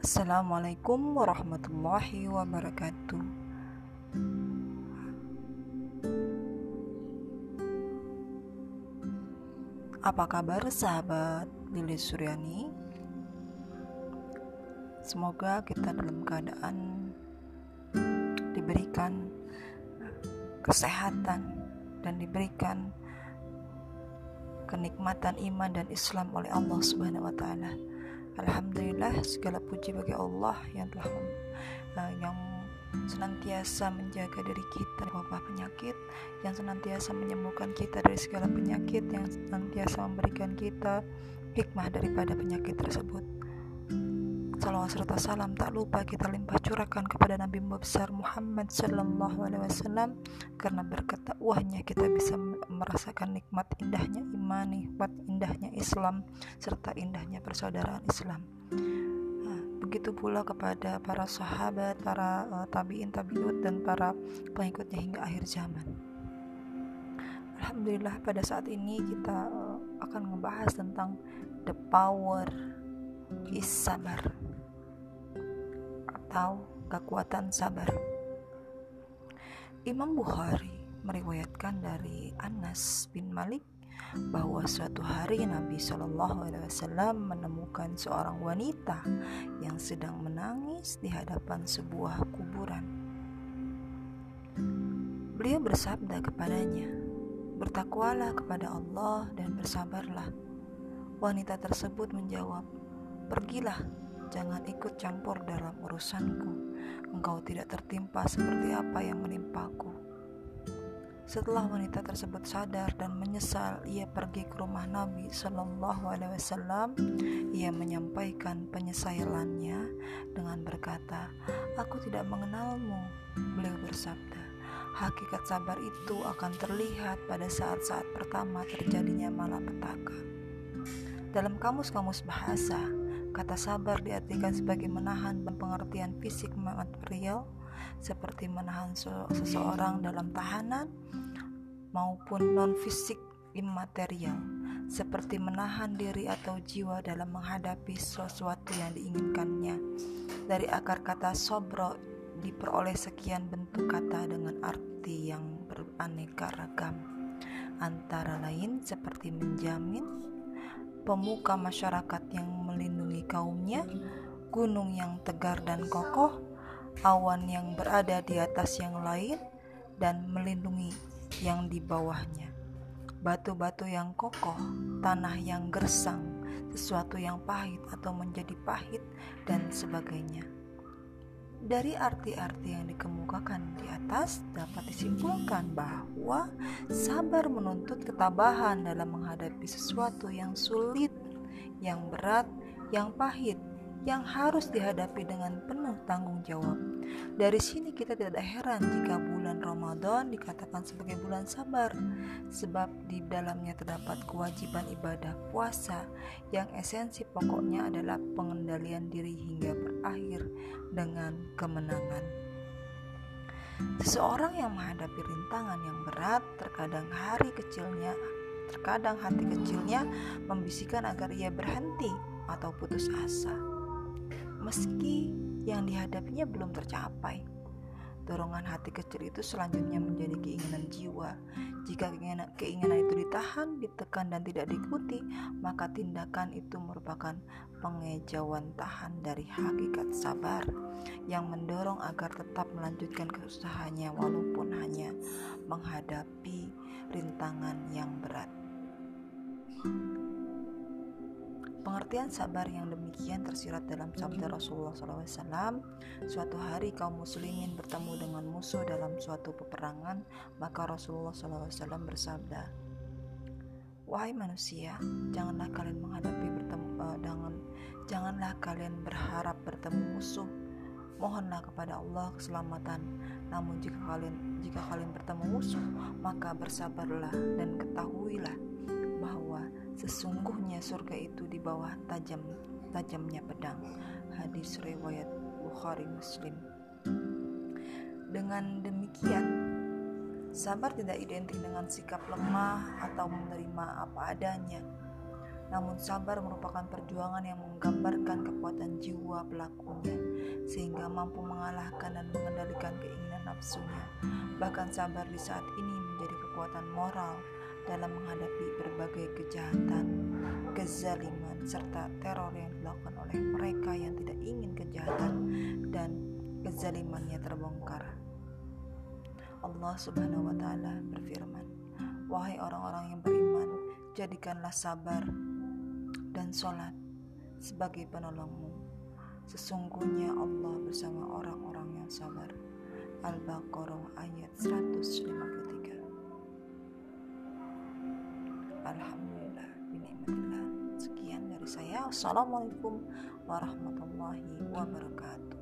Assalamualaikum warahmatullahi wabarakatuh. Apa kabar sahabat Lili Suryani? Semoga kita dalam keadaan diberikan kesehatan dan diberikan kenikmatan iman dan Islam oleh Allah Subhanahu wa taala. Alhamdulillah segala puji bagi Allah yang telah uh, yang senantiasa menjaga diri kita dari wabah penyakit, yang senantiasa menyembuhkan kita dari segala penyakit, yang senantiasa memberikan kita hikmah daripada penyakit tersebut. Salawat serta salam tak lupa kita limpah curahkan kepada Nabi besar Muhammad Sallallahu Alaihi Wasallam karena berkat takwahnya kita bisa merasakan nikmat indahnya iman, nikmat indahnya Islam serta indahnya persaudaraan Islam. Nah, begitu pula kepada para sahabat, para uh, tabiin, tabiut dan para pengikutnya hingga akhir zaman. Alhamdulillah pada saat ini kita uh, akan membahas tentang the power is sabar atau kekuatan sabar. Imam Bukhari meriwayatkan dari Anas bin Malik bahwa suatu hari Nabi Shallallahu Alaihi Wasallam menemukan seorang wanita yang sedang menangis di hadapan sebuah kuburan. Beliau bersabda kepadanya, "Bertakwalah kepada Allah dan bersabarlah." Wanita tersebut menjawab, "Pergilah, Jangan ikut campur dalam urusanku. Engkau tidak tertimpa seperti apa yang menimpaku. Setelah wanita tersebut sadar dan menyesal, ia pergi ke rumah Nabi Shallallahu Alaihi Wasallam. Ia menyampaikan penyesalannya dengan berkata, "Aku tidak mengenalmu." Beliau bersabda, "Hakikat sabar itu akan terlihat pada saat-saat pertama terjadinya malapetaka." Dalam kamus-kamus bahasa, Kata sabar diartikan sebagai menahan pengertian fisik material seperti menahan seseorang dalam tahanan maupun non fisik immaterial seperti menahan diri atau jiwa dalam menghadapi sesuatu yang diinginkannya. Dari akar kata sobro diperoleh sekian bentuk kata dengan arti yang beraneka ragam, antara lain seperti menjamin, pemuka masyarakat yang kaumnya, gunung yang tegar dan kokoh, awan yang berada di atas yang lain, dan melindungi yang di bawahnya. Batu-batu yang kokoh, tanah yang gersang, sesuatu yang pahit atau menjadi pahit, dan sebagainya. Dari arti-arti yang dikemukakan di atas dapat disimpulkan bahwa sabar menuntut ketabahan dalam menghadapi sesuatu yang sulit, yang berat, yang pahit, yang harus dihadapi dengan penuh tanggung jawab. Dari sini kita tidak heran jika bulan Ramadan dikatakan sebagai bulan sabar, sebab di dalamnya terdapat kewajiban ibadah puasa yang esensi pokoknya adalah pengendalian diri hingga berakhir dengan kemenangan. Seseorang yang menghadapi rintangan yang berat, terkadang hari kecilnya, terkadang hati kecilnya membisikkan agar ia berhenti atau putus asa meski yang dihadapinya belum tercapai. Dorongan hati kecil itu selanjutnya menjadi keinginan jiwa. Jika keinginan, itu ditahan, ditekan, dan tidak diikuti, maka tindakan itu merupakan pengejauhan tahan dari hakikat sabar yang mendorong agar tetap melanjutkan keusahanya walaupun hanya menghadapi rintangan yang berat. Pengertian sabar yang demikian tersirat dalam sabda Rasulullah SAW. Suatu hari kaum muslimin bertemu dengan musuh dalam suatu peperangan, maka Rasulullah SAW bersabda, Wahai manusia, janganlah kalian menghadapi bertemu uh, dengan janganlah kalian berharap bertemu musuh. Mohonlah kepada Allah keselamatan. Namun jika kalian jika kalian bertemu musuh, maka bersabarlah dan ketahuilah bahwa Sesungguhnya surga itu di bawah tajam tajamnya pedang. Hadis riwayat Bukhari Muslim. Dengan demikian, sabar tidak identik dengan sikap lemah atau menerima apa adanya. Namun sabar merupakan perjuangan yang menggambarkan kekuatan jiwa pelakunya sehingga mampu mengalahkan dan mengendalikan keinginan nafsunya. Bahkan sabar di saat ini menjadi kekuatan moral dalam menghadapi berbagai kejahatan, kezaliman, serta teror yang dilakukan oleh mereka yang tidak ingin kejahatan dan kezalimannya terbongkar. Allah Subhanahu wa taala berfirman, "Wahai orang-orang yang beriman, jadikanlah sabar dan sholat sebagai penolongmu. Sesungguhnya Allah bersama orang-orang yang sabar. Al-Baqarah ayat 153. Alhamdulillah binikmatillah. Sekian dari saya. Assalamualaikum warahmatullahi wabarakatuh.